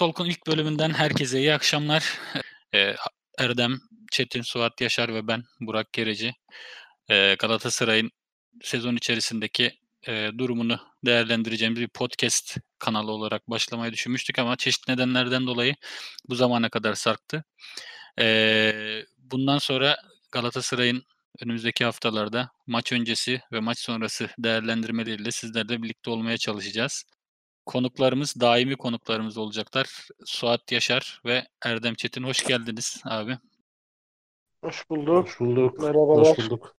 Galatolk'un ilk bölümünden herkese iyi akşamlar. Eee, Erdem, Çetin, Suat Yaşar ve ben Burak Kereci. Eee, Galatasaray'ın sezon içerisindeki eee, durumunu değerlendireceğimiz bir podcast kanalı olarak başlamayı düşünmüştük ama çeşitli nedenlerden dolayı bu zamana kadar sarktı. Eee, bundan sonra Galatasaray'ın önümüzdeki haftalarda maç öncesi ve maç sonrası değerlendirmeleriyle sizlerle birlikte olmaya çalışacağız. Konuklarımız, daimi konuklarımız olacaklar. Suat Yaşar ve Erdem Çetin hoş geldiniz abi. Hoş bulduk. Hoş bulduk. Merhabalar. Hoş bulduk.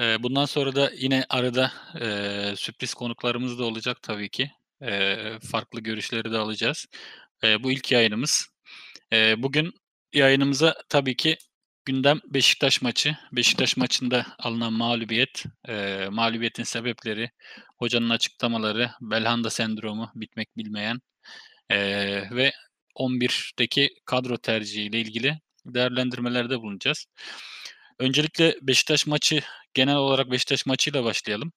Ee, bundan sonra da yine arada e, sürpriz konuklarımız da olacak tabii ki. E, farklı görüşleri de alacağız. E, bu ilk yayınımız. E, bugün yayınımıza tabii ki gündem Beşiktaş maçı. Beşiktaş maçında alınan mağlubiyet, e, mağlubiyetin sebepleri, hocanın açıklamaları, Belhanda sendromu, bitmek bilmeyen e, ve 11'deki kadro tercihiyle ilgili değerlendirmelerde bulunacağız. Öncelikle Beşiktaş maçı, genel olarak Beşiktaş maçıyla başlayalım.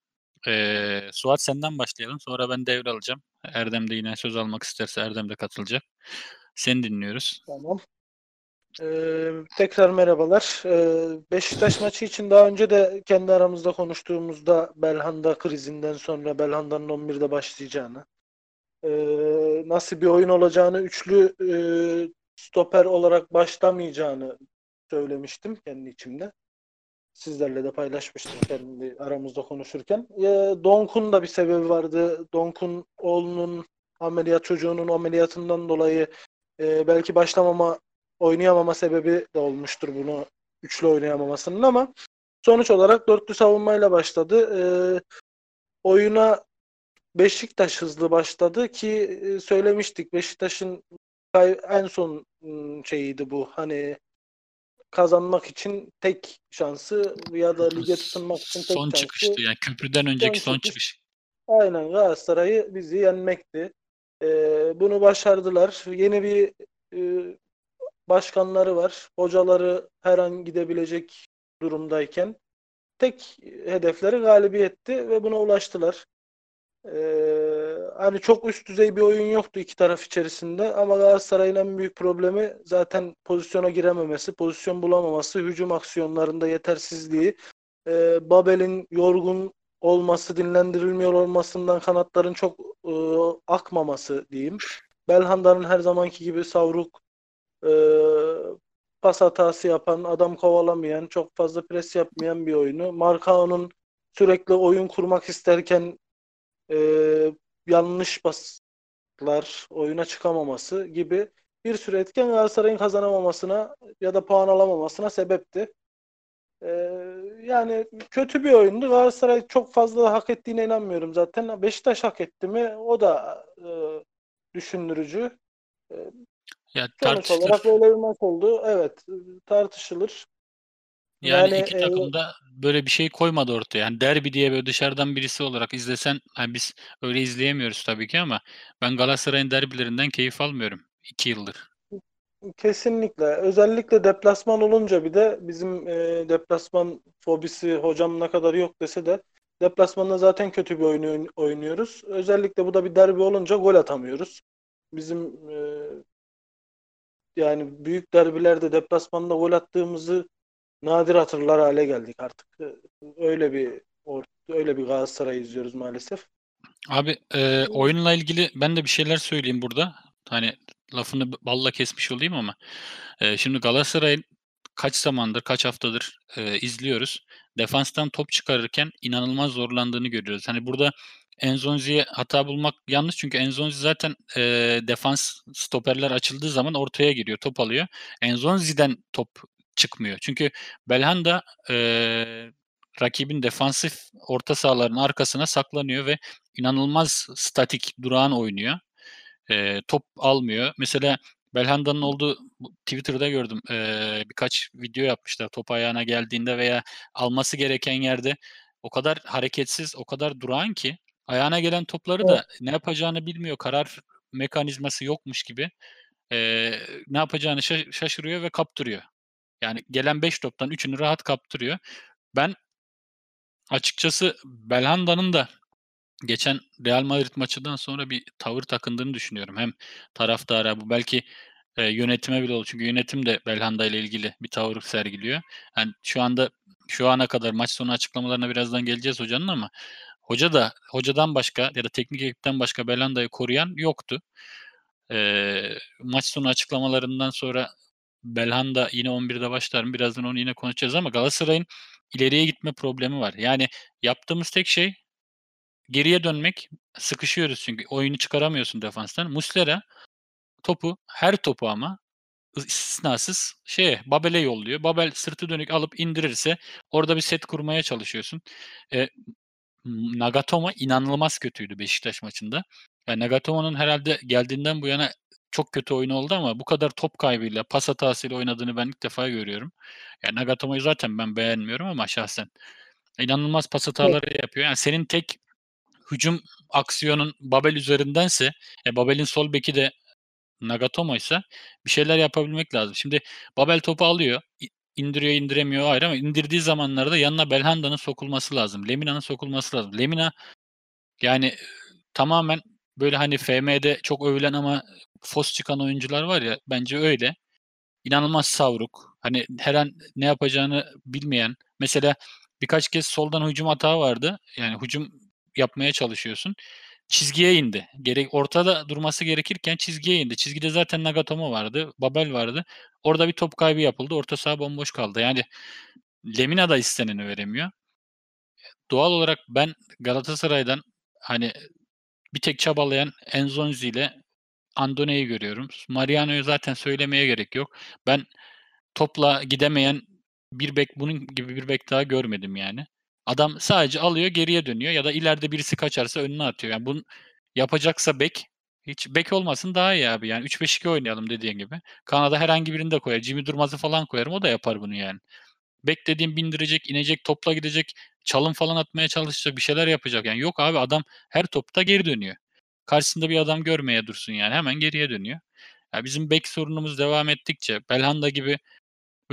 Ee, Suat senden başlayalım. Sonra ben devralacağım. Erdem de yine söz almak isterse Erdem de katılacak. Seni dinliyoruz. Tamam. Ee, tekrar merhabalar. Ee, Beşiktaş maçı için daha önce de kendi aramızda konuştuğumuzda Belhanda krizinden sonra Belhanda'nın 11'de başlayacağını, e, nasıl bir oyun olacağını, üçlü e, stoper olarak başlamayacağını söylemiştim kendi içimde. Sizlerle de paylaşmıştım kendi aramızda konuşurken. E, Donk'un da bir sebebi vardı. Donk'un oğlunun ameliyat çocuğunun ameliyatından dolayı e, belki başlamama oynayamama sebebi de olmuştur bunu üçlü oynayamamasının ama sonuç olarak dörtlü savunmayla başladı. E, oyuna Beşiktaş hızlı başladı ki e, söylemiştik Beşiktaş'ın en son şeyiydi bu. Hani kazanmak için tek şansı ya da lige tutunmak için tek Son şansı çıkıştı yani köprüden önceki son çıkış. çıkış. Aynen Galatasaray'ı bizi yenmekti. Ee, bunu başardılar. Yeni bir e, başkanları var. Hocaları her an gidebilecek durumdayken tek hedefleri galibiyetti ve buna ulaştılar. Ee, hani çok üst düzey bir oyun yoktu iki taraf içerisinde ama Galatasaray'ın en büyük problemi zaten pozisyona girememesi, pozisyon bulamaması, hücum aksiyonlarında yetersizliği, Ee, Babel'in yorgun olması, dinlendirilmiyor olmasından kanatların çok e, akmaması diyeyim. Belhanda'nın her zamanki gibi savruk e, pas hatası yapan, adam kovalamayan, çok fazla pres yapmayan bir oyunu. Markao'nun sürekli oyun kurmak isterken e, yanlış paslar, oyuna çıkamaması gibi bir sürü etken Galatasaray'ın kazanamamasına ya da puan alamamasına sebepti. E, yani kötü bir oyundu. Galatasaray çok fazla hak ettiğine inanmıyorum zaten. Beşiktaş hak etti mi? O da e, düşündürücü. Ya Sonuç tartışılır. olarak böyle bir maç oldu. Evet, tartışılır. Yani, Yani, iki e, takım da böyle bir şey koymadı ortaya. Yani derbi diye böyle dışarıdan birisi olarak izlesen, hani biz öyle izleyemiyoruz tabii ki ama ben Galatasaray'ın derbilerinden keyif almıyorum 2 yıldır. Kesinlikle. Özellikle deplasman olunca bir de bizim e, deplasman fobisi hocam ne kadar yok dese de deplasmanda zaten kötü bir oyun oyn- oynuyoruz. Özellikle bu da bir derbi olunca gol atamıyoruz. Bizim e, yani büyük derbilerde deplasmanda gol attığımızı nadir hatırlar hale geldik artık. E, Öyle bir öyle bir Galatasaray izliyoruz maalesef. Abi e, oyunla ilgili ben de bir şeyler söyleyeyim burada. Hani lafını balla kesmiş olayım ama e, şimdi Galatasaray'ın kaç zamandır, kaç haftadır e, izliyoruz. Defanstan top çıkarırken inanılmaz zorlandığını görüyoruz. Hani burada Enzonzi'ye hata bulmak yanlış çünkü Enzonzi zaten e, defans stoperler açıldığı zaman ortaya giriyor, top alıyor. Enzonzi'den top çıkmıyor. Çünkü Belhanda e, rakibin defansif orta sahaların arkasına saklanıyor ve inanılmaz statik, durağan oynuyor. Eee, top almıyor. Mesela Belhanda'nın olduğu Twitter'da gördüm. Eee, birkaç video yapmışlar top ayağına geldiğinde veya alması gereken yerde o kadar hareketsiz, o kadar durağan ki ayağına gelen topları Evet. da ne yapacağını bilmiyor. Karar mekanizması yokmuş gibi eee, ne yapacağını şa- şaşırıyor ve kaptırıyor. Yani gelen 5 toptan 3'ünü rahat kaptırıyor. Ben açıkçası Belhanda'nın da geçen Real Madrid maçından sonra bir tavır takındığını düşünüyorum. Hem taraftara bu belki e, yönetime bile olur. Çünkü yönetim de Belhanda ile ilgili bir tavır sergiliyor. Yani şu anda şu ana kadar maç sonu açıklamalarına birazdan geleceğiz hocanın ama hoca da hocadan başka ya da teknik ekipten başka Belhanda'yı koruyan yoktu. E, maç sonu açıklamalarından sonra Belhanda yine 11'de başlar mı? Birazdan onu yine konuşacağız ama Galatasaray'ın ileriye gitme problemi var. Yani yaptığımız tek şey geriye dönmek. Sıkışıyoruz çünkü oyunu çıkaramıyorsun defanstan. Muslera topu her topu ama istisnasız şeye Babel'e yolluyor. Babel sırtı dönük alıp indirirse orada bir set kurmaya çalışıyorsun. E, Nagatomo inanılmaz kötüydü Beşiktaş maçında. Yani Nagatomo'nun herhalde geldiğinden bu yana çok kötü oyun oldu ama bu kadar top kaybıyla, pas hatasıyla oynadığını ben ilk defa görüyorum. Yani Nagatomo'yu zaten ben beğenmiyorum ama şahsen inanılmaz pas hataları evet. yapıyor. Yani senin tek hücum aksiyonun Babel üzerindense, e, Babel'in sol beki de Nagatomo ise bir şeyler yapabilmek lazım. Şimdi Babel topu alıyor, indiriyor indiremiyor ayrı ama indirdiği zamanlarda yanına Belhanda'nın sokulması lazım. Lemina'nın sokulması lazım. Lemina yani tamamen böyle hani FM'de çok övülen ama fos çıkan oyuncular var ya bence öyle. İnanılmaz savruk. Hani her an ne yapacağını bilmeyen. Mesela birkaç kez soldan hücum hata vardı. Yani hücum yapmaya çalışıyorsun. Çizgiye indi. Gerek ortada durması gerekirken çizgiye indi. Çizgide zaten Nagatomo vardı, Babel vardı. Orada bir top kaybı yapıldı. Orta saha bomboş kaldı. Yani Lemina da isteneni veremiyor. Doğal olarak ben Galatasaray'dan hani bir tek çabalayan Enzonzi ile Andone'yi görüyorum. Mariano'yu zaten söylemeye gerek yok. Ben topla gidemeyen bir bek bunun gibi bir bek daha görmedim yani. Adam sadece alıyor geriye dönüyor ya da ileride birisi kaçarsa önüne atıyor. Yani bunu yapacaksa bek hiç bek olmasın daha iyi abi. Yani 3-5-2 oynayalım dediğin gibi. Kanada herhangi birini de koyar. Jimmy Durmaz'ı falan koyarım. O da yapar bunu yani. Bek dediğim bindirecek, inecek, topla gidecek, çalım falan atmaya çalışacak, bir şeyler yapacak. Yani yok abi adam her topta geri dönüyor. Karşısında bir adam görmeye dursun yani. Hemen geriye dönüyor. Yani bizim bek sorunumuz devam ettikçe Belhanda gibi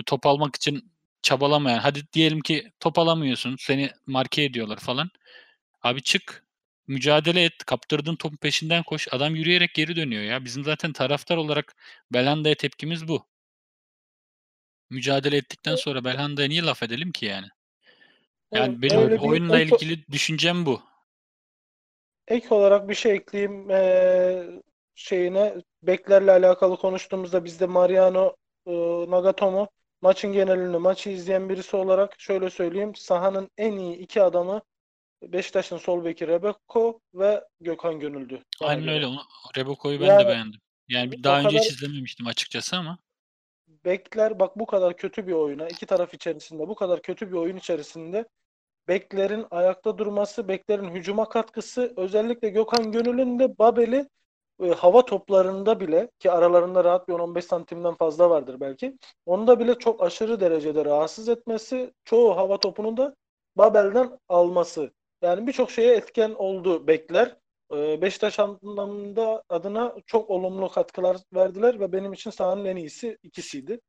top almak için çabalamayan. Hadi diyelim ki top alamıyorsun. Seni marke ediyorlar falan. Abi çık. Mücadele et. Kaptırdığın topun peşinden koş. Adam yürüyerek geri dönüyor ya. Bizim zaten taraftar olarak Belhanda'ya tepkimiz bu. Mücadele ettikten sonra Belhanda'ya niye laf edelim ki yani? Yani benim Öyle oyunla bir, ilgili düşüncem bu. Ek olarak bir şey ekleyeyim ee, şeyine beklerle alakalı konuştuğumuzda bizde Mariano e, Nagatomo maçın genelini maçı izleyen birisi olarak şöyle söyleyeyim. Sahanın en iyi iki adamı Beşiktaş'ın sol beki Rebeko ve Gökhan Gönüldü. Aynen öyle. Rebeko'yu ben yani, de beğendim. Yani bir daha önce hiç izlememiştim açıkçası ama. Bekler bak bu kadar kötü bir oyuna iki taraf içerisinde bu kadar kötü bir oyun içerisinde beklerin ayakta durması, beklerin hücuma katkısı özellikle Gökhan Gönül'ün de Babel'i e, hava toplarında bile ki aralarında rahat bir 10-15 santimden fazla vardır belki. Onda bile çok aşırı derecede rahatsız etmesi, çoğu hava topunun da Babel'den alması. Yani birçok şeye etken oldu bekler. E, Beşiktaş anlamında adına çok olumlu katkılar verdiler ve benim için sahanın en iyisi ikisiydi.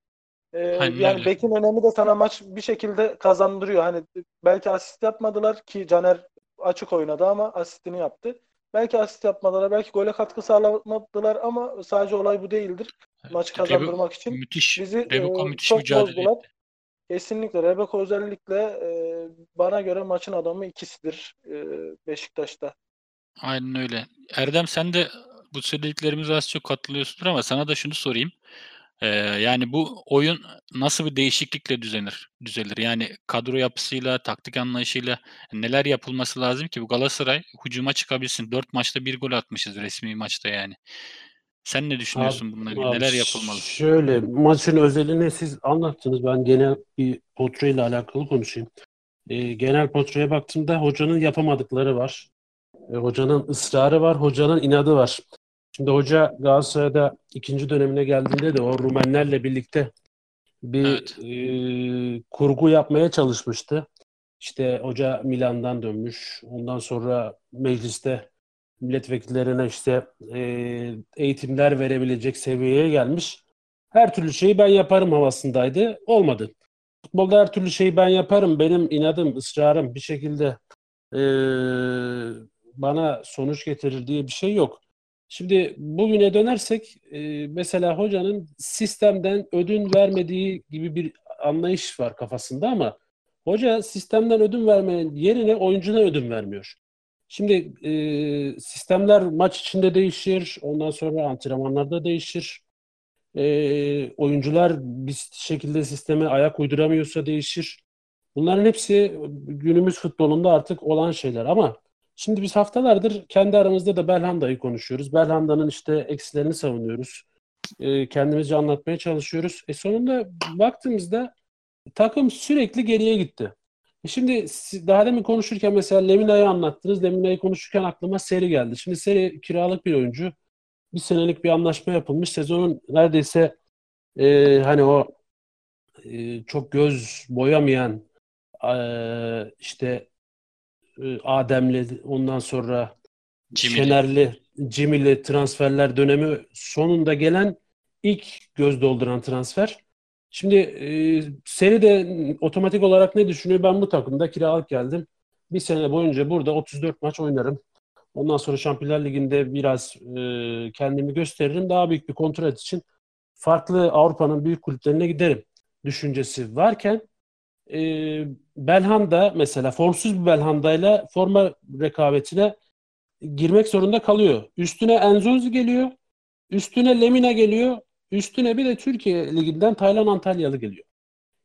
Ee, yani öyle. Bekin önemi de sana maç bir şekilde kazandırıyor. Hani belki asist yapmadılar ki Caner açık oynadı ama asistini yaptı. Belki asist yapmadılar, belki gole katkı sağlamadılar ama sadece olay bu değildir. Maçı kazandırmak için. Müthiş. Bizi Rebeko e, müthiş çok mücadele bozdular. Kesinlikle. Rebeko özellikle e, bana göre maçın adamı ikisidir e, Beşiktaş'ta. Aynen öyle. Erdem sen de bu söylediklerimize az çok katılıyorsundur ama sana da şunu sorayım. Ee, yani bu oyun nasıl bir değişiklikle düzenir düzelir? Yani kadro yapısıyla, taktik anlayışıyla neler yapılması lazım ki bu Galatasaray hücuma çıkabilsin? 4 maçta 1 gol atmışız resmi maçta yani. Sen ne düşünüyorsun bununla ilgili? Neler yapılmalı? Şöyle maçın özelini siz anlattınız. Ben genel bir portreyle alakalı konuşayım. Ee, genel portreye baktığımda hocanın yapamadıkları var. Ee, hocanın ısrarı var, hocanın inadı var. Şimdi hoca Galatasaray'da ikinci dönemine geldiğinde de o Rumenlerle birlikte bir evet. e, kurgu yapmaya çalışmıştı. İşte hoca Milan'dan dönmüş. Ondan sonra mecliste milletvekillerine işte e, eğitimler verebilecek seviyeye gelmiş. Her türlü şeyi ben yaparım havasındaydı. Olmadı. Futbolda her türlü şeyi ben yaparım. Benim inadım, ısrarım bir şekilde e, bana sonuç getirir diye bir şey yok. Şimdi bugüne dönersek e, mesela hocanın sistemden ödün vermediği gibi bir anlayış var kafasında ama hoca sistemden ödün vermenin yerine oyuncuna ödün vermiyor. Şimdi e, sistemler maç içinde değişir, ondan sonra antrenmanlarda değişir. E, oyuncular bir şekilde sisteme ayak uyduramıyorsa değişir. Bunların hepsi günümüz futbolunda artık olan şeyler ama şimdi biz haftalardır kendi aramızda da Belhanda'yı konuşuyoruz. Belhanda'nın işte eksilerini savunuyoruz. E, kendimizce anlatmaya çalışıyoruz. E sonunda baktığımızda takım sürekli geriye gitti. E şimdi daha demin konuşurken mesela Lemina'yı anlattınız. Lemina'yı konuşurken aklıma Seri geldi. Şimdi Seri kiralık bir oyuncu. Bir senelik bir anlaşma yapılmış. Sezonun neredeyse e, hani o e, çok göz boyamayan e, işte Adem'li ondan sonra Jimmy'li. Şener'li, Jimmy'li transferler dönemi sonunda gelen ilk göz dolduran transfer. Şimdi e, seni de otomatik olarak ne düşünüyor? Ben bu takımda kiralık geldim. Bir sene boyunca burada 34 maç oynarım. Ondan sonra Şampiyonlar Ligi'nde biraz e, kendimi gösteririm. Daha büyük bir kontrat için farklı Avrupa'nın büyük kulüplerine giderim düşüncesi varken e, Belhanda mesela formsuz bir Belhanda'yla forma rekabetine girmek zorunda kalıyor. Üstüne Enzonzi geliyor. Üstüne Lemina geliyor. Üstüne bir de Türkiye Ligi'nden Taylan Antalyalı geliyor.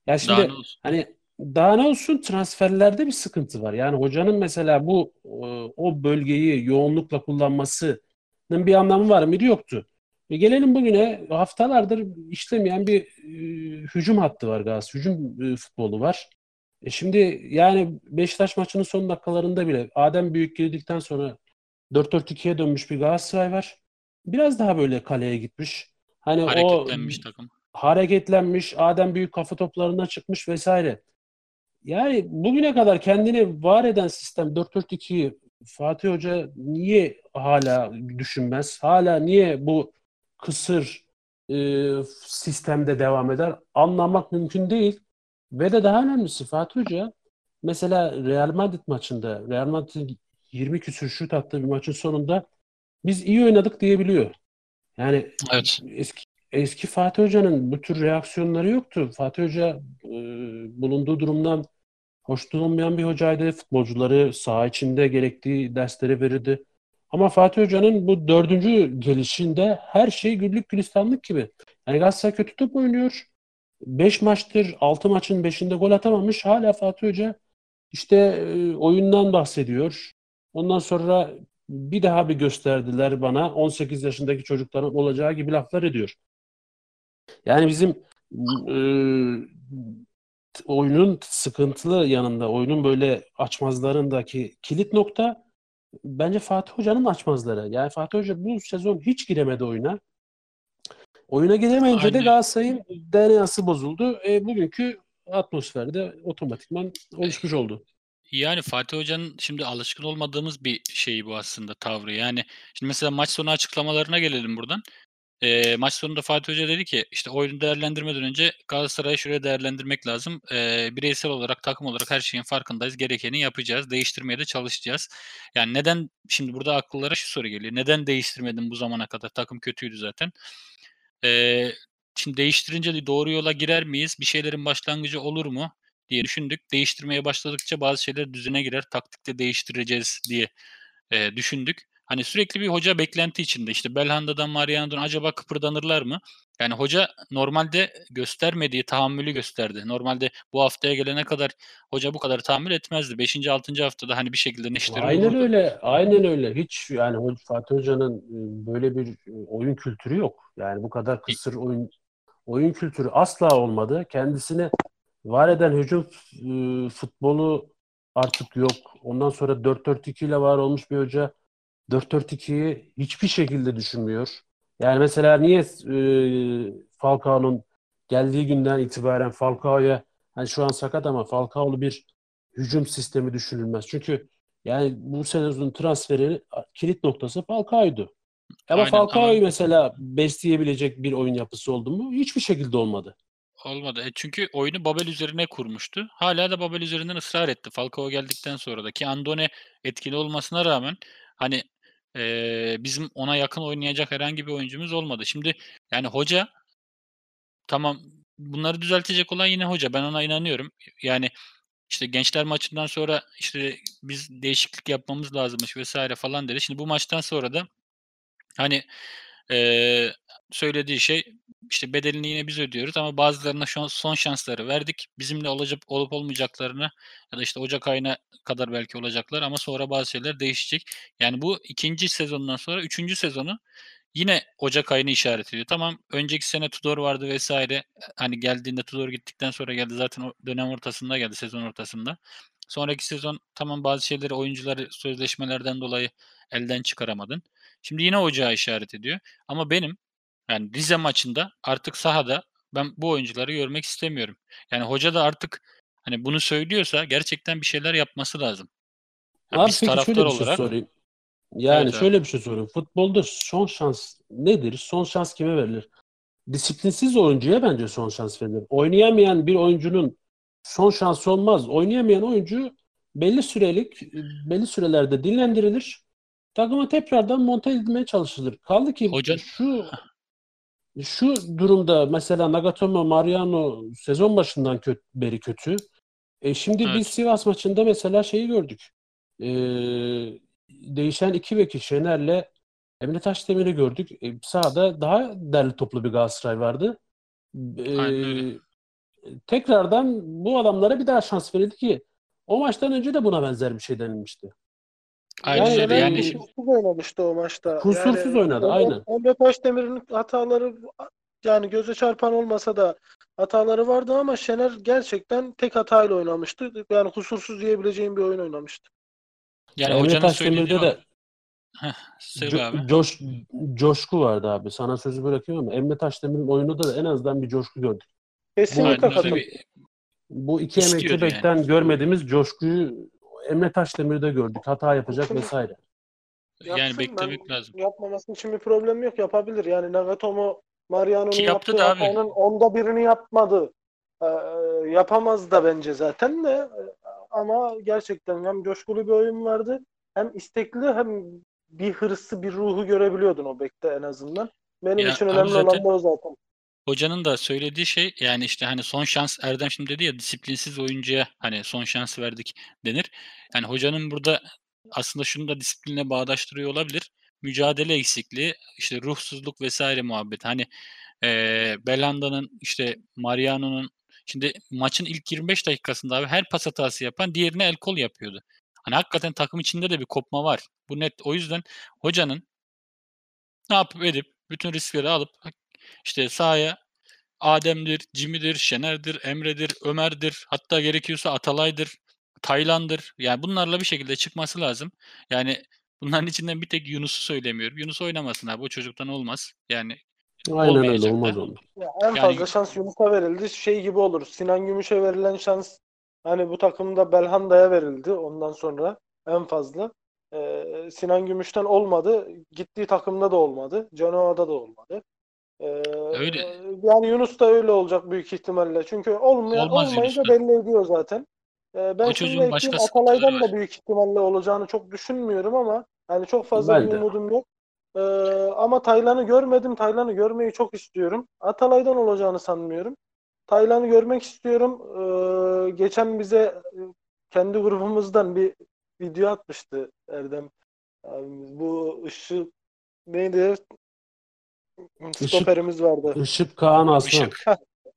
Ya şimdi Daha hani daha ne olsun transferlerde bir sıkıntı var. Yani hocanın mesela bu o bölgeyi yoğunlukla kullanmasının bir anlamı var mıydı? Yoktu. E gelelim bugüne haftalardır işlemeyen bir e, hücum hattı var Galatasaray. Hücum e, futbolu var. E şimdi yani Beşiktaş maçının son dakikalarında bile Adem Büyük girdikten sonra 4-4-2'ye dönmüş bir Galatasaray var. Biraz daha böyle kaleye gitmiş. Hani o Hareketlenmiş takım. hareketlenmiş, Adem büyük kafa toplarına çıkmış vesaire. Yani bugüne kadar kendini var eden sistem 4-4-2'yi Fatih Hoca niye hala düşünmez? Hala niye bu kısır e, sistemde devam eder? Anlamak mümkün değil. Ve de daha önemlisi Fatih Hoca mesela Real Madrid maçında Real Madrid'in 20 küsür şut attığı bir maçın sonunda biz iyi oynadık diyebiliyor. Yani Evet. eski eski Fatih Hoca'nın bu tür reaksiyonları yoktu. Fatih Hoca e, bulunduğu durumdan hoşnut olmayan bir hocaydı. Futbolcuları saha içinde gerektiği dersleri verirdi. Ama Fatih Hoca'nın bu dördüncü gelişinde her şey güllük gülistanlık gibi. Yani Galatasaray kötü top oynuyor. 5 maçtır 6 maçın 5'inde gol atamamış. Hala Fatih Hoca işte e, oyundan bahsediyor. Ondan sonra bir daha bir gösterdiler bana 18 yaşındaki çocukların olacağı gibi laflar ediyor. Yani bizim e, oyunun sıkıntılı yanında, oyunun böyle açmazlarındaki kilit nokta bence Fatih Hoca'nın açmazları. Yani Fatih Hoca bu sezon hiç giremedi oyuna. Oyuna giremeyince de Aynen. Galatasaray'ın DNA'sı bozuldu. E, bugünkü atmosferde otomatikman oluşmuş oldu. Yani Fatih Hoca'nın şimdi alışkın olmadığımız bir şey bu aslında tavrı. Yani şimdi mesela maç sonu açıklamalarına gelelim buradan. Eee, maç sonunda Fatih Hoca dedi ki işte oyunu değerlendirmeden önce Galatasaray'ı şuraya değerlendirmek lazım. Eee, bireysel olarak, takım olarak her şeyin farkındayız. Gerekeni yapacağız. Değiştirmeye de çalışacağız. Yani neden şimdi burada akıllara şu soru geliyor. Neden değiştirmedin bu zamana kadar? Takım kötüydü zaten. Eee, şimdi değiştirince de doğru yola girer miyiz? Bir şeylerin başlangıcı olur mu diye düşündük. Değiştirmeye başladıkça bazı şeyler düzene girer. Taktikte değiştireceğiz diye eee, düşündük. Hani sürekli bir hoca beklenti içinde. İşte Belhanda'dan Mariano'dan acaba kıpırdanırlar mı? Yani hoca normalde göstermediği tahammülü gösterdi. Normalde bu haftaya gelene kadar hoca bu kadar tahammül etmezdi. 5. 6. haftada hani bir şekilde neşteri Aynen olurdu. öyle, aynen öyle. Hiç yani Fatih Hoca'nın e, böyle bir e, oyun kültürü yok. Yani bu kadar kısır oyun oyun kültürü asla olmadı. Kendisine var eden hücum e, futbolu artık yok. Ondan sonra 4-4-2 ile var olmuş bir hoca 4-4-2'yi hiçbir şekilde düşünmüyor. Yani mesela niye e, Falcao'nun geldiği günden itibaren Falcao'ya hani şu an sakat ama Falcao'lu bir hücum sistemi düşünülmez. Çünkü yani bu sezonun transferi kilit noktası Falcao'ydu. Ama Aynen, Falcao'yu ama- mesela besleyebilecek bir oyun yapısı oldu mu? Hiçbir şekilde olmadı. Olmadı. E çünkü oyunu Babel üzerine kurmuştu. Hala da Babel üzerinden ısrar etti. Falcao geldikten sonra da ki Andone etkili olmasına rağmen hani eee, bizim ona yakın oynayacak herhangi bir oyuncumuz olmadı. Şimdi yani hoca tamam bunları düzeltecek olan yine hoca. Ben ona inanıyorum. Yani işte gençler maçından sonra işte biz değişiklik yapmamız lazımmış vesaire falan dedi. Şimdi bu maçtan sonra da hani eee, söylediği şey işte bedelini yine biz ödüyoruz ama bazılarına şu an son şansları verdik. Bizimle olacak olup olmayacaklarını ya da işte Ocak ayına kadar belki olacaklar ama sonra bazı şeyler değişecek. Yani bu ikinci sezondan sonra üçüncü sezonu yine Ocak ayını işaret ediyor. Tamam önceki sene Tudor vardı vesaire. Hani geldiğinde Tudor gittikten sonra geldi. Zaten o dönem ortasında geldi sezon ortasında. Sonraki sezon tamam bazı şeyleri oyuncuları sözleşmelerden dolayı elden çıkaramadın. Şimdi yine Ocağı işaret ediyor. Ama benim yani Rize maçında artık sahada ben bu oyuncuları görmek istemiyorum. Yani hoca da artık hani bunu söylüyorsa gerçekten bir şeyler yapması lazım. Ya Abi biz peki taraftar şöyle bir şey olarak sorayım. Yani Evet abi. şöyle bir şey sorayım. Futbolda son şans nedir? Son şans kime verilir? Disiplinsiz oyuncuya bence son şans verilir. Oynayamayan bir oyuncunun son şansı olmaz. Oynayamayan oyuncu belli sürelik, belli sürelerde dinlendirilir. Takıma tekrardan monte edilmeye çalışılır. Kaldı ki Hoca- şu şu durumda mesela Nagatomo Mariano sezon başından kötü, beri kötü. E şimdi Evet. biz Sivas maçında mesela şeyi gördük. Ee, değişen iki vekil Şener'le Emre Taşdemir'i gördük. E, sahada daha derli toplu bir Galatasaray vardı. E, Aynen tekrardan bu adamlara bir daha şans verildi ki o maçtan önce de buna benzer bir şey denilmişti. Aynen Yani ben- Yani kusursuz oynamıştı o maçta. Kusursuz Yani oynadı, Emre- aynen. Emre Taşdemir'in hataları yani göze çarpan olmasa da hataları vardı ama Şener gerçekten tek hatayla oynamıştı. Yani kusursuz diyebileceğim bir oyun oynamıştı. yani Emre hocanın Taşdemir'de söylediği de co- abi. coş, coşku vardı abi. Sana sözü bırakıyorum ama Emre Taşdemir'in oyununda da en azından bir coşku gördük. Kesinlikle katılıyorum. Bir- Bu iki emekli İstiyordu yani. bekten görmediğimiz coşkuyu Emre Taşdemir'de gördük. Hata yapacak vesaire. Yani Yapsın, beklemek ben lazım. Yapmaması için bir problem yok. Yapabilir. Yani Nagatomo Mariano'nun yaptı yaptığı da abi. hatanın onda birini yapmadı. Ee, yapamaz da bence zaten de ama gerçekten hem coşkulu bir oyun vardı hem istekli hem bir hırsı bir ruhu görebiliyordun o bekte en azından. Benim Ya için önemli zaten- olan o zaten. Hocanın da söylediği şey yani işte hani son şans Erdem şimdi dedi ya disiplinsiz oyuncuya hani son şans verdik denir. Yani hocanın burada aslında şunu da disiplinle bağdaştırıyor olabilir. Mücadele eksikliği, işte ruhsuzluk vesaire muhabbet. Hani eee Belanda'nın işte Mariano'nun şimdi maçın ilk 25 dakikasında abi her pas hatası yapan diğerine el kol yapıyordu. Hani hakikaten takım içinde de bir kopma var. Bu net. O yüzden hocanın ne yapıp edip bütün riskleri alıp işte sahaya Adem'dir, Jimmy'dir, Şener'dir, Emre'dir, Ömer'dir, hatta gerekiyorsa Atalay'dır, Taylan'dır. Yani bunlarla bir şekilde çıkması lazım. Yani bunların içinden bir tek Yunus'u söylemiyorum. Yunus oynamasın abi. O çocuktan olmaz. Yani Aynen öyle da. olmaz onlar. Ya en Yani- fazla şans Yunus'a verildi. Şey gibi olur. Sinan Gümüş'e verilen şans hani bu takımda Belhanda'ya verildi ondan sonra en fazla. Ee, Sinan Gümüş'ten olmadı. Gittiği takımda da olmadı. Genoa'da da olmadı. Ee, Öyle. Yani Yunus da öyle olacak büyük ihtimalle. Çünkü olmaya, Olmaz olmayınca belli ediyor zaten. Ee, ben O çocuğun başka Atalay'dan da büyük ihtimalle olacağını çok düşünmüyorum ama yani çok fazla Ben bir de. umudum yok. Ee, ama Taylan'ı görmedim. Taylan'ı görmeyi çok istiyorum. Atalay'dan olacağını sanmıyorum. Taylan'ı görmek istiyorum. Ee, geçen bize e, kendi grubumuzdan bir video atmıştı Erdem. abimiz. bu ışık neydi? Stoperimiz vardı. Işık Kaan Aslan. Işık,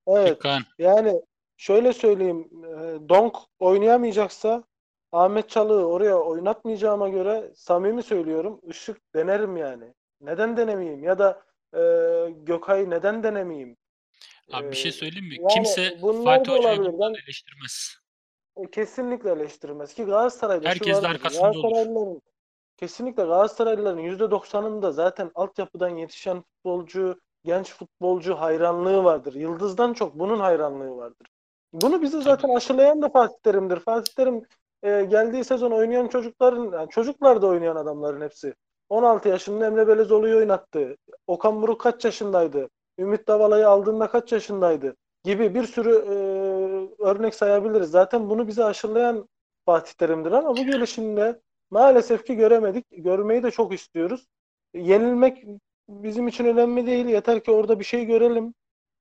Evet. Gökhan. Yani şöyle söyleyeyim. e, Donk oynayamayacaksa Ahmet Çalık'ı oraya oynatmayacağıma göre samimi söylüyorum. Işık denerim yani. Neden denemeyeyim? Ya da e, Gökay'ı neden denemeyeyim? Abi bir şey Ee, söyleyeyim mi? yani Kimse Fatih Hoca'yı Ben- eleştirmez. E, Kesinlikle eleştirmez ki Galatasaray'da Herkes şu de arkasında olur. Kesinlikle Galatasaraylıların %90'ında zaten altyapıdan yetişen futbolcu, genç futbolcu hayranlığı vardır. Yıldızdan çok bunun hayranlığı vardır. Bunu bize zaten aşılayan da Fatih Terim'dir. Fatih Terim e, geldiği sezon oynayan çocukların, yani çocuklar da oynayan adamların hepsi. 16 yaşında Emre Belezoğlu'yu oynattı. Okan Buruk kaç yaşındaydı? Ümit Davala'yı aldığında kaç yaşındaydı? Gibi bir sürü e, örnek sayabiliriz. Zaten bunu bize aşılayan Fatih Terim'dir ama bu gelişimde Maalesef ki göremedik. Görmeyi de çok istiyoruz. Yenilmek bizim için önemli değil. Yeter ki orada bir şey görelim.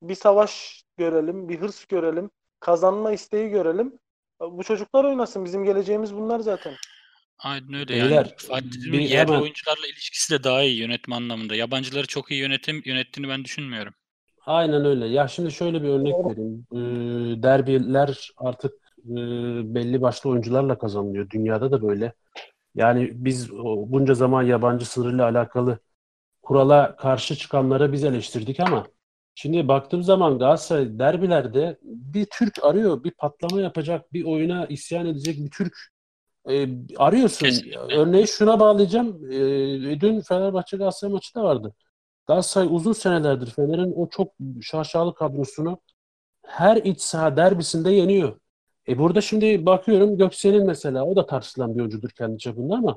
Bir savaş görelim, bir hırs görelim, kazanma isteği görelim. Bu çocuklar oynasın. Bizim geleceğimiz bunlar zaten. Aynen öyle Beyler, yani. Fatih Terim'in bir yerli hemen- oyuncularla ilişkisi de daha iyi yönetme anlamında. Yabancıları çok iyi yönetim yönettiğini ben düşünmüyorum. Aynen öyle. Ya şimdi şöyle bir örnek vereyim. Ee, derbiler artık e, belli başlı oyuncularla kazanılıyor. Dünyada da böyle. Yani biz bunca zaman yabancı sınırıyla alakalı kurala karşı çıkanlara biz eleştirdik ama şimdi baktığım zaman Galatasaray derbilerde bir Türk arıyor, bir patlama yapacak, bir oyuna isyan edecek bir Türk e, arıyorsun. Kesinlikle. Örneği şuna bağlayacağım. E, dün Fenerbahçe Galatasaray maçı da vardı. Galatasaray uzun senelerdir Fener'in o çok şaşalı kadrosunu her iç saha derbisinde yeniyor. E burada şimdi bakıyorum Göksel'in mesela o da tartışılan bir oyuncudur kendi çapında ama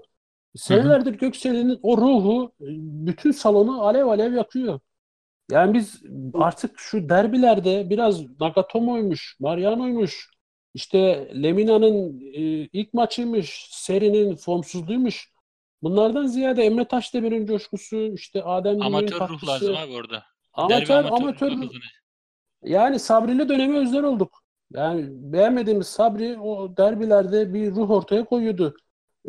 senelerdir Göksel'in o ruhu e, bütün salonu alev alev yakıyor. Yani biz artık şu derbilerde biraz Nagatomo'ymuş, Mariano'ymuş, işte Lemina'nın e, ilk maçıymış, Seri'nin formsuzluğuymuş. Bunlardan ziyade Emre Taşdemir'in coşkusu, işte Adem Gül'ün Amatör ruh lazım abi orada. Derbi Amatör, amatör amatör. kazanacak. Yani Sabri'li dönemi özler olduk. Yani beğenmediğimiz Sabri o derbilerde bir ruh ortaya koyuyordu.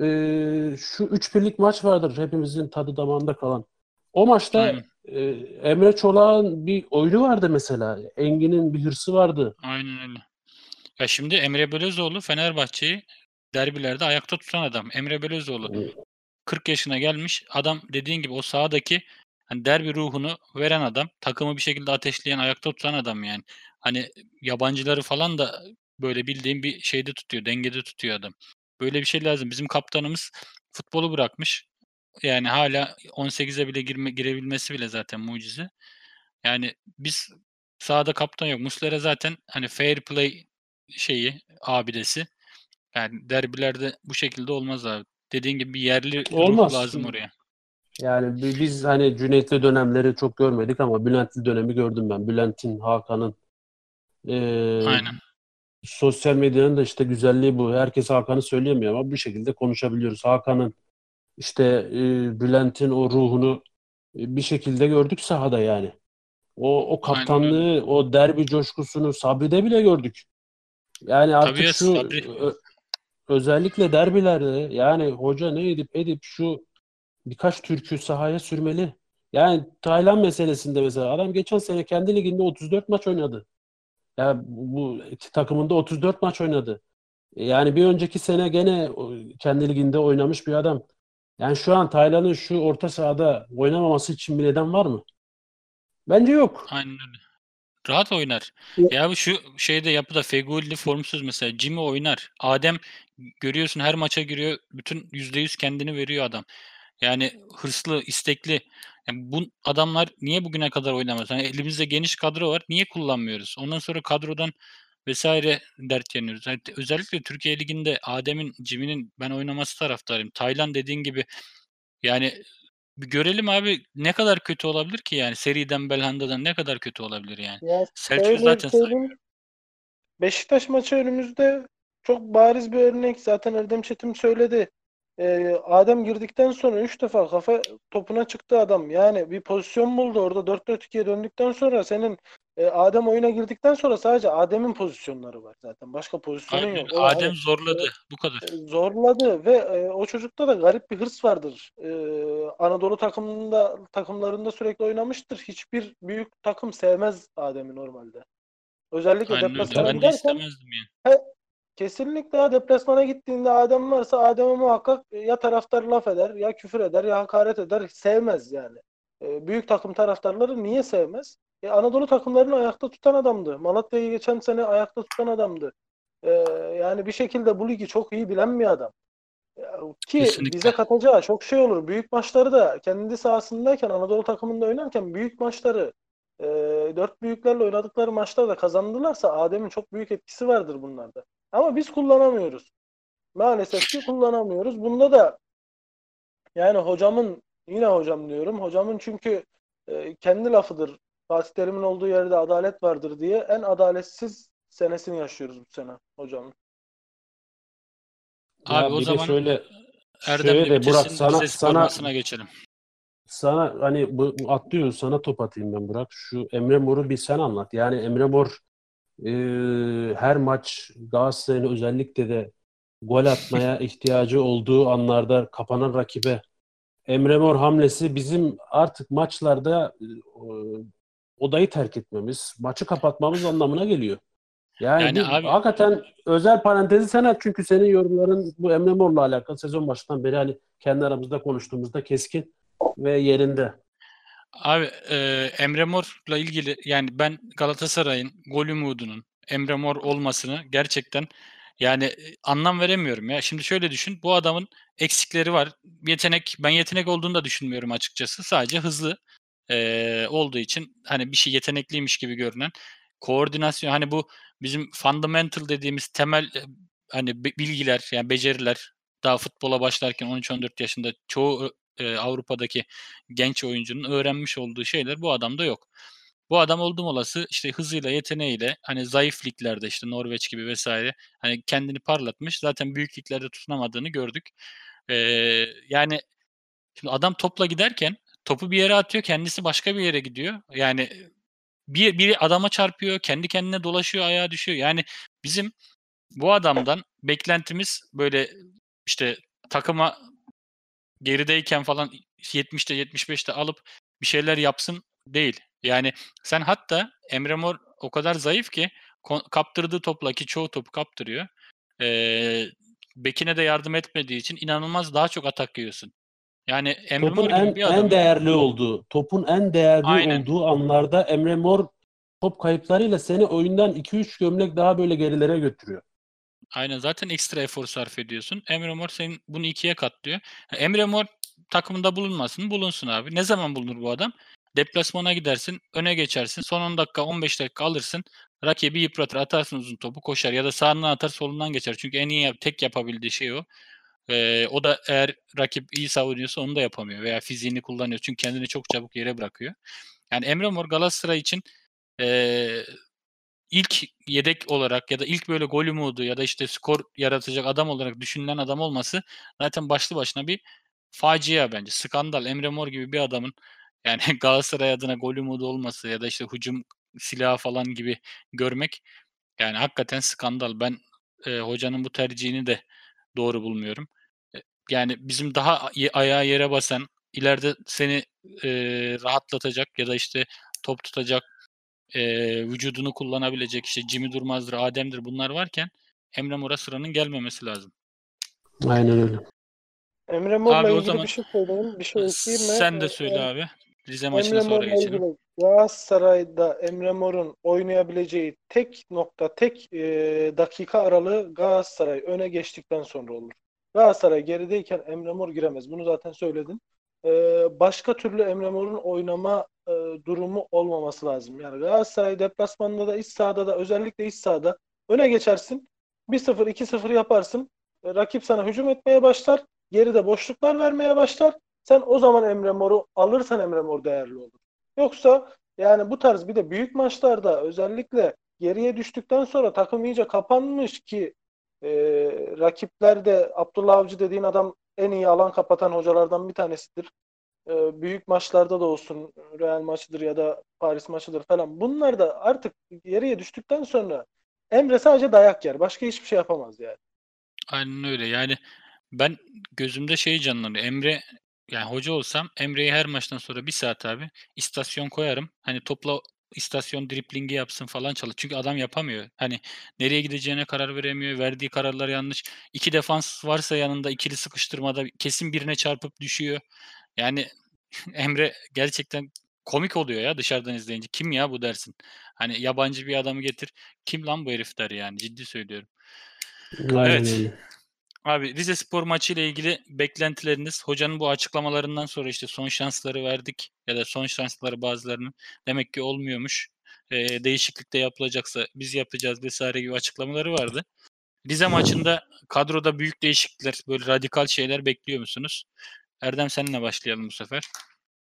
Ee, şu üç birlik maç vardır hepimizin tadı damağında kalan. O maçta Aynen. e, Emre Çolak'ın bir oyunu vardı mesela. Engin'in bir hırsı vardı. Aynen öyle. Ya şimdi Emre Belözoğlu Fenerbahçe'yi derbilerde ayakta tutan adam. Emre Belözoğlu 40 yaşına gelmiş adam dediğin gibi o sahadaki hani derbi ruhunu veren adam, takımı bir şekilde ateşleyen, ayakta tutan adam yani. Hani yabancıları falan da böyle bildiğim bir şeyde tutuyor, dengede tutuyor adam. Böyle bir şey lazım. Bizim kaptanımız futbolu bırakmış. Yani hala 18'e bile girme, girebilmesi bile zaten mucize. Yani biz sahada kaptan yok. Muslera zaten hani fair play şeyi abidesi. Yani derbilerde bu şekilde olmaz abi. Dediğin gibi bir yerli Olmaz. ruh lazım oraya. Yani bi- biz hani Cüneyt'li dönemleri çok görmedik ama Bülent'li dönemi gördüm ben. Bülent'in, Hakan'ın ee, Aynen. sosyal medyanın da işte güzelliği bu. Herkes Hakan'ı söyleyemiyor ama bir şekilde konuşabiliyoruz. Hakan'ın işte e, Bülent'in o ruhunu bir şekilde gördük sahada yani. O, o Aynen kaptanlığı, o derbi coşkusunu Sabri'de bile gördük. Yani artık Tabii şu ö- özellikle derbilerde yani hoca ne edip edip şu birkaç türkü sahaya sürmeli. Yani Taylan meselesinde mesela adam geçen sene kendi liginde 34 maç oynadı. Ya bu bu takımında 34 maç oynadı. Yani bir önceki sene gene kendi liginde oynamış bir adam. Yani şu an Taylan'ın şu orta sahada oynamaması için bir neden var mı? Bence yok. Aynen öyle. Rahat oynar. Ya bu şu şeyde yapıda Feghouli formsuz mesela. Jimmy oynar. Adem görüyorsun her maça giriyor. Bütün %100 kendini veriyor adam. Yani hırslı, istekli. Yani bu adamlar niye bugüne kadar oynamaz? Hani elimizde geniş kadro var. Niye kullanmıyoruz? Ondan sonra kadrodan vesaire dert yanıyoruz. Yani özellikle Türkiye Ligi'nde Adem'in, Jimmy'nin ben oynaması taraftarıyım. Taylan dediğin gibi yani bir görelim abi ne kadar kötü olabilir ki yani seriden Belhanda'dan ne kadar kötü olabilir yani. Ya Selçuk zaten söyleyeyim. Beşiktaş maçı önümüzde çok bariz bir örnek. Zaten Erdem Çetin söyledi. Ee, Adem girdikten sonra 3 defa kafa topuna çıktı adam. Yani bir pozisyon buldu orada 4-4-2'ye döndükten sonra senin e, Adem oyuna girdikten sonra sadece Adem'in pozisyonları var zaten. Başka pozisyonun Aynen. yok. O Adem hani- zorladı bu kadar. zorladı ve e, o çocukta da garip bir hırs vardır. E, Anadolu takımında takımlarında sürekli oynamıştır. Hiçbir büyük takım sevmez Adem'i normalde. Özellikle Aynen deplasmana istemezdim yani. Kesinlikle ha, deplasmana gittiğinde Adem varsa Adem'e muhakkak ya taraftar laf eder, ya küfür eder, ya hakaret eder. Sevmez yani. E, büyük takım taraftarları niye sevmez? E, Anadolu takımlarını ayakta tutan adamdı. Malatya'yı geçen sene ayakta tutan adamdı. E, yani bir şekilde bu ligi çok iyi bilen bir adam. Ya, Ki Kesinlikle. bize katacağı çok şey olur. Büyük maçları da kendi sahasındayken Anadolu takımında oynarken büyük maçları e, dört büyüklerle oynadıkları maçlarda kazandılarsa Adem'in çok büyük etkisi vardır bunlarda. Ama biz kullanamıyoruz. Maalesef ki kullanamıyoruz. Bunda da yani hocamın yine hocam diyorum. Hocamın çünkü e, kendi lafıdır. Fatih Terim'in olduğu yerde adalet vardır diye en adaletsiz senesini yaşıyoruz bu sene hocamın. Ya Abi o bir de zaman şöyle Erdem'le Şöyle, bitirsin, Burak, sana- sana- geçelim. Sana hani bu atlıyoruz sana top atayım ben Burak. Şu Emre Mor'u bir sen anlat. Yani Emre Mor e, her maç Galatasaray'ın özellikle de gol atmaya ihtiyacı olduğu anlarda kapanan rakibe Emre Mor hamlesi bizim artık maçlarda e, odayı terk etmemiz, maçı kapatmamız anlamına geliyor. Yani, Yani abi- hakikaten özel parantezi sen aç çünkü senin yorumların bu Emre Mor'la alakalı sezon başından beri hani kendi aramızda konuştuğumuzda keskin ve yerinde. Abi e, Emre Mor'la ilgili yani ben Galatasaray'ın gol umudunun Emre Mor olmasını gerçekten yani e, anlam veremiyorum ya. Şimdi şöyle düşün. Bu adamın eksikleri var. Yetenek ben yetenek olduğunu da düşünmüyorum açıkçası. Sadece hızlı e, olduğu için hani bir şey yetenekliymiş gibi görünen koordinasyon hani bu bizim fundamental dediğimiz temel e, hani bi- bilgiler yani beceriler daha futbola başlarken 13-14 yaşında çoğu e, Avrupa'daki genç oyuncunun öğrenmiş olduğu şeyler bu adamda yok. Bu adam oldum olası işte hızıyla, yeteneğiyle hani zayıf liglerde işte Norveç gibi vesaire hani kendini parlatmış. Zaten büyük liglerde tutunamadığını gördük. Ee, yani şimdi adam topla giderken topu bir yere atıyor, kendisi başka bir yere gidiyor. Yani bir biri adama çarpıyor, kendi kendine dolaşıyor, ayağa düşüyor. Yani bizim bu adamdan beklentimiz böyle işte takıma gerideyken falan 70'te 75'te alıp bir şeyler yapsın değil. Yani sen hatta Emre Mor o kadar zayıf ki kaptırdığı topla ki çoğu topu kaptırıyor. Ee, Bekine de yardım etmediği için inanılmaz daha çok atak yiyorsun. Yani Emre Topun Mor en, bir en adam. değerli olduğu, topun en değerli Aynen. olduğu anlarda Emre Mor top kayıplarıyla seni oyundan 2-3 gömlek daha böyle gerilere götürüyor. Aynen zaten ekstra efor sarf ediyorsun. Emre Mor senin bunu ikiye katlıyor. Emre Mor takımında bulunmasın, bulunsun abi. Ne zaman bulunur bu adam? Deplasmana gidersin, öne geçersin. Son 10 dakika, 15 dakika alırsın. Rakibi yıpratır, atarsın uzun topu, koşar ya da sağından atar, solundan geçer. Çünkü en iyi tek yapabildiği şey o. Ee, o da eğer rakip iyi savunuyorsa onu da yapamıyor veya fiziğini kullanıyor. Çünkü kendini çok çabuk yere bırakıyor. Yani Emre Mor Galatasaray için ee, ilk yedek olarak ya da ilk böyle gol umudu ya da işte skor yaratacak adam olarak düşünülen adam olması zaten başlı başına bir facia bence. Skandal. Emre Mor gibi bir adamın yani Galatasaray adına gol umudu olması ya da işte hücum silahı falan gibi görmek yani hakikaten skandal. Ben e, hocanın bu tercihini de doğru bulmuyorum. E, yani bizim daha ayağı yere basan, ileride seni e, rahatlatacak ya da işte top tutacak eee, vücudunu kullanabilecek işte Jimmy Durmaz'dır, Adem'dir bunlar varken Emre Mor'a sıranın gelmemesi lazım. Aynen öyle. Emre Mor'la ilgili zaman- bir şey söyleyeyim. Bir şey ekleyeyim mi? Sen de Ee, söyle abi. Rize Emre maçına sonra Mor'la geçelim. ilgili Galatasaray'da Emre Mor'un oynayabileceği tek nokta, tek e, dakika aralığı Galatasaray öne geçtikten sonra olur. Galatasaray gerideyken Emre Mor giremez. Bunu zaten söyledin. E, başka türlü Emre Mor'un oynama e, durumu olmaması lazım. Yani Galatasaray deplasmanda da iç sahada da özellikle iç sahada öne geçersin. 1-0, 2-0 yaparsın. E, rakip sana hücum etmeye başlar. Geride boşluklar vermeye başlar. Sen o zaman Emre Mor'u alırsan Emre Mor değerli olur. Yoksa yani bu tarz bir de büyük maçlarda özellikle geriye düştükten sonra takım iyice kapanmış ki e, rakipler de Abdullah Avcı dediğin adam en iyi alan kapatan hocalardan bir tanesidir. E, büyük maçlarda da olsun Real maçıdır ya da Paris maçıdır falan. Bunlar da artık geriye düştükten sonra Emre sadece dayak yer. Başka hiçbir şey yapamaz yani. Aynen öyle. Yani ben gözümde şey canlanıyor. Emre yani hoca olsam Emre'yi her maçtan sonra bir saat abi istasyon koyarım. Hani topla istasyon driplingi yapsın falan çalış. Çünkü adam yapamıyor. Hani nereye gideceğine karar veremiyor. Verdiği kararlar yanlış. İki defans varsa yanında ikili sıkıştırmada kesin birine çarpıp düşüyor. Yani Emre gerçekten komik oluyor ya dışarıdan izleyince. Kim ya bu dersin? Hani yabancı bir adamı getir. Kim lan bu herif der yani ciddi söylüyorum. Aynen Evet. öyle. Abi Rize Spor maçı ile ilgili beklentileriniz hocanın bu açıklamalarından sonra işte son şansları verdik ya da son şansları bazılarının demek ki olmuyormuş. Ee, değişiklik de yapılacaksa biz yapacağız vesaire gibi açıklamaları vardı. Rize maçında kadroda büyük değişiklikler, böyle radikal şeyler bekliyor musunuz? Erdem seninle başlayalım bu sefer.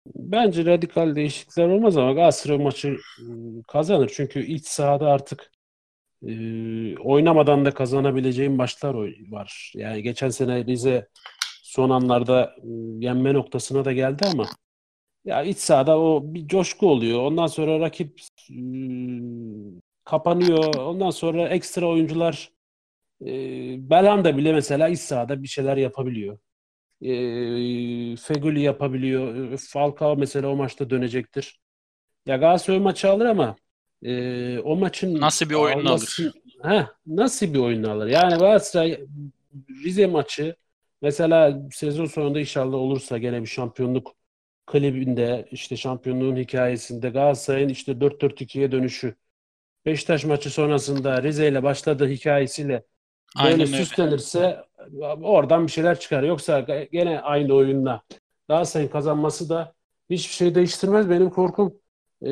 Bence radikal değişiklikler olmaz ama Galatasaray maçı ıı, kazanır. Çünkü iç sahada artık ıı, oynamadan da kazanabileceğim maçlar var. Yani geçen sene Rize son anlarda e, yenme noktasına da geldi ama ya iç sahada o bir coşku oluyor. Ondan sonra rakip e, kapanıyor. Ondan sonra ekstra oyuncular e, Belhanda bile mesela iç sahada bir şeyler yapabiliyor. E, Feguli yapabiliyor. Falcao mesela o maçta dönecektir. Ya Galatasaray maçı alır ama e, o maçın Nasıl bir oyununu alması- Heh, nasıl bir oyunu alır? Yani Galatasaray Rize maçı mesela sezon sonunda inşallah olursa gene bir şampiyonluk klibinde işte şampiyonluğun hikayesinde Galatasaray'ın işte 4-4-2'ye dönüşü Beşiktaş maçı sonrasında Rize ile başladığı hikayesiyle böyle Aynen öyle. süslenirse oradan bir şeyler çıkar. Yoksa gene aynı oyunla Galatasaray'ın kazanması da hiçbir şey değiştirmez. Benim korkum e,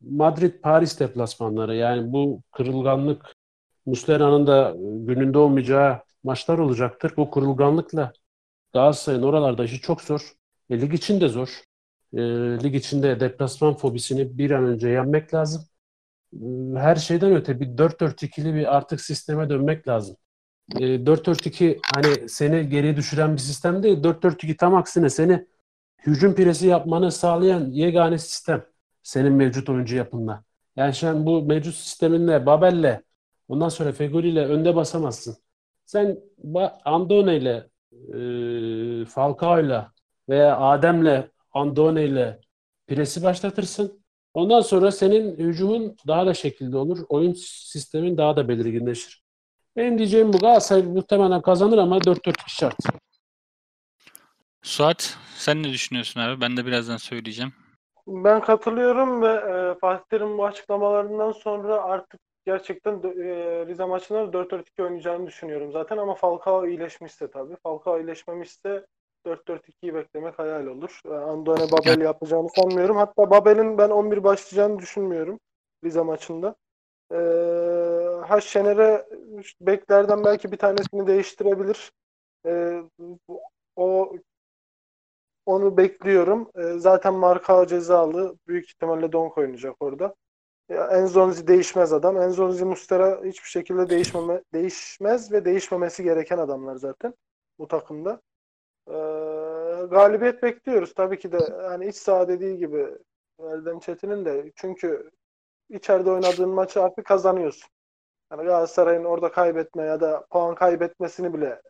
Madrid-Paris deplasmanları. Yani bu kırılganlık Muslera'nın da gününde olmayacağı maçlar olacaktır. Bu kırılganlıkla Galatasaray'ın oralarda işi çok zor. E, lig için de zor. E, lig içinde deplasman fobisini bir an önce yenmek lazım. E, her şeyden öte bir 4-4-2'li bir artık sisteme dönmek lazım. E, 4-4-2 hani seni geri düşüren bir sistem değil. 4-4-2 tam aksine seni hücum presi yapmanı sağlayan yegane sistem senin mevcut oyuncu yapınla. Yani sen bu mevcut sisteminle, Babel'le, ondan sonra Fegoli'yle önde basamazsın. Sen Andone'yle, e, Falcao'yla veya Adem'le, Andone'yle presi başlatırsın. Ondan sonra senin hücumun daha da şekilde olur. Oyun sistemin daha da belirginleşir. Benim diyeceğim bu Galatasaray muhtemelen kazanır ama 4-4-2 şart. Suat sen ne düşünüyorsun abi? Ben de birazdan söyleyeceğim. Ben katılıyorum ve e, Fatih Terim'in bu açıklamalarından sonra artık gerçekten e, Rize maçında da 4-4-2 oynayacağını düşünüyorum zaten ama Falcao iyileşmişse tabii. Falcao iyileşmemişse 4-4-2'yi beklemek hayal olur. E, Andone Babel yapacağını sanmıyorum. Hatta Babel'in ben 11 başlayacağını düşünmüyorum Rize maçında. E, ha Şener'e beklerden belki bir tanesini değiştirebilir. E, o onu bekliyorum. E, zaten Marka cezalı. Büyük ihtimalle Donk oynayacak orada. Ya, Enzonzi değişmez adam. Enzonzi Mustera hiçbir şekilde değişmeme, değişmez ve değişmemesi gereken adamlar zaten bu takımda. E, galibiyet bekliyoruz. Tabii ki de hani iç saha dediği gibi Erdem Çetin'in de çünkü içeride oynadığın maçı artık kazanıyorsun. Yani Galatasaray'ın orada kaybetme ya da puan kaybetmesini bile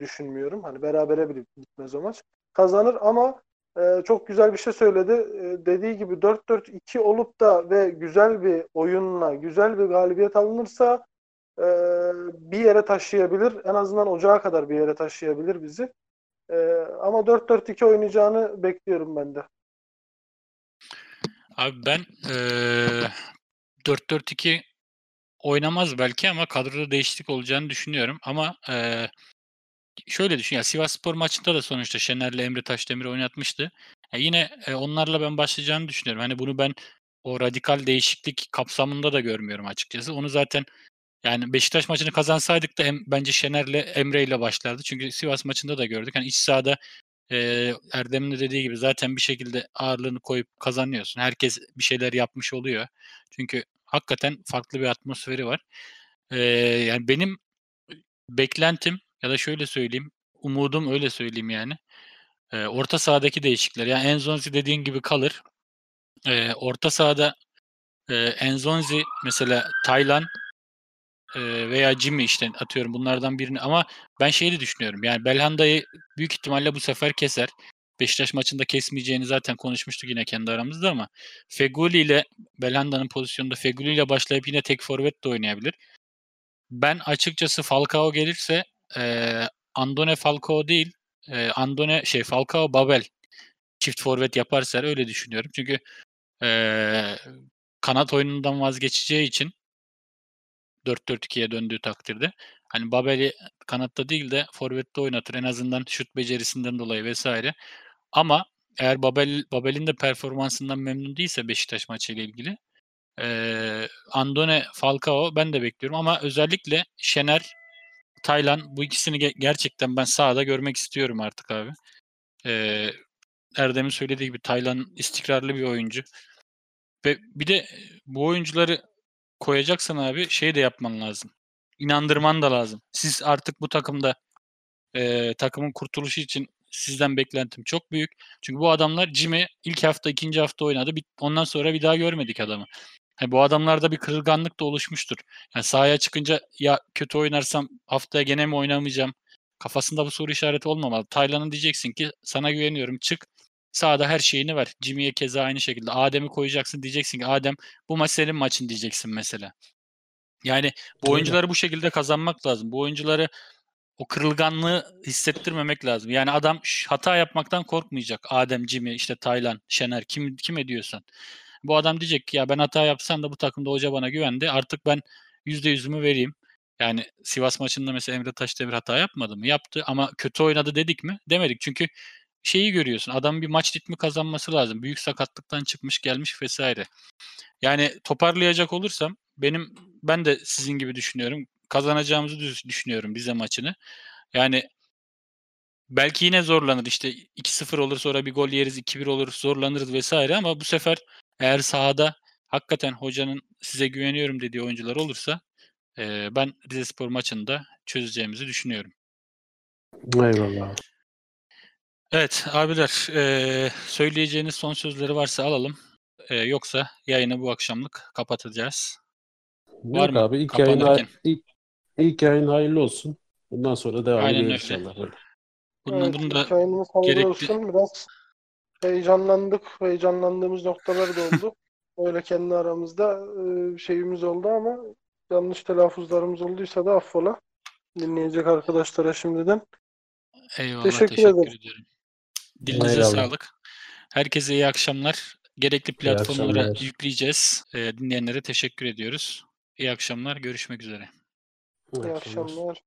düşünmüyorum. Hani berabere bile gitmez o maç kazanır ama e, çok güzel bir şey söyledi. E, dediği gibi 4-4-2 olup da ve güzel bir oyunla, güzel bir galibiyet alınırsa e, bir yere taşıyabilir. En azından ocağa kadar bir yere taşıyabilir bizi. E, ama 4-4-2 oynayacağını bekliyorum ben de. Abi ben eee 4-4-2 oynamaz belki ama kadroda değişiklik olacağını düşünüyorum. Ama eee, şöyle düşün ya Sivasspor maçında da sonuçta Şener'le Emre Taşdemir oynatmıştı. Ya yine e, onlarla ben başlayacağını düşünüyorum. Hani bunu ben o radikal değişiklik kapsamında da görmüyorum açıkçası. Onu zaten yani Beşiktaş maçını kazansaydık da em- bence Şener'le Emre ile başlardı. Çünkü Sivas maçında da gördük. Hani iç sahada e, Erdem'in de dediği gibi zaten bir şekilde ağırlığını koyup kazanıyorsun. Herkes bir şeyler yapmış oluyor. Çünkü hakikaten farklı bir atmosferi var. E, yani benim beklentim ya da şöyle söyleyeyim, umudum öyle söyleyeyim yani. E, orta sahadaki değişiklikler. Yani Enzonzi dediğin gibi kalır. E, orta sahada e, Enzonzi mesela Taylan e, veya Jimmy işte atıyorum bunlardan birini ama ben şeyi de düşünüyorum. Yani Belhanda'yı büyük ihtimalle bu sefer keser. Beşiktaş maçında kesmeyeceğini zaten konuşmuştuk yine kendi aramızda ama Feguli ile Belhanda'nın pozisyonunda Feguli ile başlayıp yine tek forvet de oynayabilir. Ben açıkçası Falcao gelirse e, Andone Falcao değil e, Andone şey Falcao Babel çift forvet yaparsa öyle düşünüyorum. Çünkü e, kanat oyunundan vazgeçeceği için 4-4-2'ye döndüğü takdirde hani Babel'i kanatta değil de forvette oynatır en azından şut becerisinden dolayı vesaire. Ama eğer Babel Babel'in de performansından memnun değilse Beşiktaş maçıyla ilgili eee Andone Falcao ben de bekliyorum ama özellikle Şener Taylan bu ikisini ge- gerçekten ben sahada görmek istiyorum artık abi. Eee Erdem'in söylediği gibi Taylan istikrarlı bir oyuncu. Ve bir de bu oyuncuları koyacaksan abi şey de yapman lazım. İnandırman da lazım. Siz artık bu takımda Eee, takımın kurtuluşu için sizden beklentim çok büyük. Çünkü bu adamlar Jimmy ilk hafta, ikinci hafta oynadı. Bit ondan sonra bir daha görmedik adamı. Hani bu adamlarda bir kırılganlık da oluşmuştur. Yani sahaya çıkınca ya kötü oynarsam haftaya gene mi oynamayacağım? Kafasında bu soru işareti olmamalı. Taylan'a diyeceksin ki sana güveniyorum çık. Sahada her şeyini ver. Jimmy'ye keza aynı şekilde. Adem'i koyacaksın diyeceksin ki Adem bu maç senin maçın diyeceksin mesela. Yani bu oyuncuları bu şekilde kazanmak lazım. Bu oyuncuları o kırılganlığı hissettirmemek lazım. Yani adam hata yapmaktan korkmayacak. Adem, Jimmy, işte Taylan, Şener kim kim ediyorsan. Bu adam diyecek ki ya ben hata yapsam da bu takımda hoca bana güvendi. Artık ben yüzde yüzümü vereyim. Yani Sivas maçında mesela Emre Taşdemir hata yapmadı mı? Yaptı ama kötü oynadı dedik mi? Demedik. Çünkü şeyi görüyorsun. Adam bir maç ritmi kazanması lazım. Büyük sakatlıktan çıkmış gelmiş vesaire. Yani toparlayacak olursam benim ben de sizin gibi düşünüyorum. Kazanacağımızı düş- düşünüyorum bize maçını. Yani belki yine zorlanır işte 2-0 olur sonra bir gol yeriz 2-1 olur zorlanırız vesaire ama bu sefer eğer sahada hakikaten hocanın size güveniyorum dediği oyuncular olursa eee, ben Rizespor maçında çözeceğimizi düşünüyorum. Eyvallah. Evet abiler eee, söyleyeceğiniz son sözleri varsa alalım. Eee, yoksa yayını bu akşamlık kapatacağız. Var Yok mı abi ilk yayın, ilk, ilk yayın hayırlı olsun. Bundan sonra devam Aynen öyle. inşallah. Böyle. Bunun, Evet, bunu da gerekli- olsun. Biraz heyecanlandık. Heyecanlandığımız noktalar da oldu. Öyle kendi aramızda e, şeyimiz oldu ama yanlış telaffuzlarımız olduysa da affola. Dinleyecek arkadaşlara şimdiden. Eyvallah Teşekkür teşekkür, ederim. ediyorum. Dilinize Eyvallah. sağlık. Herkese iyi akşamlar. Gerekli platformlara yükleyeceğiz. Ee, dinleyenlere teşekkür ediyoruz. İyi akşamlar. Görüşmek üzere. İyi İyi akşamlar. akşamlar.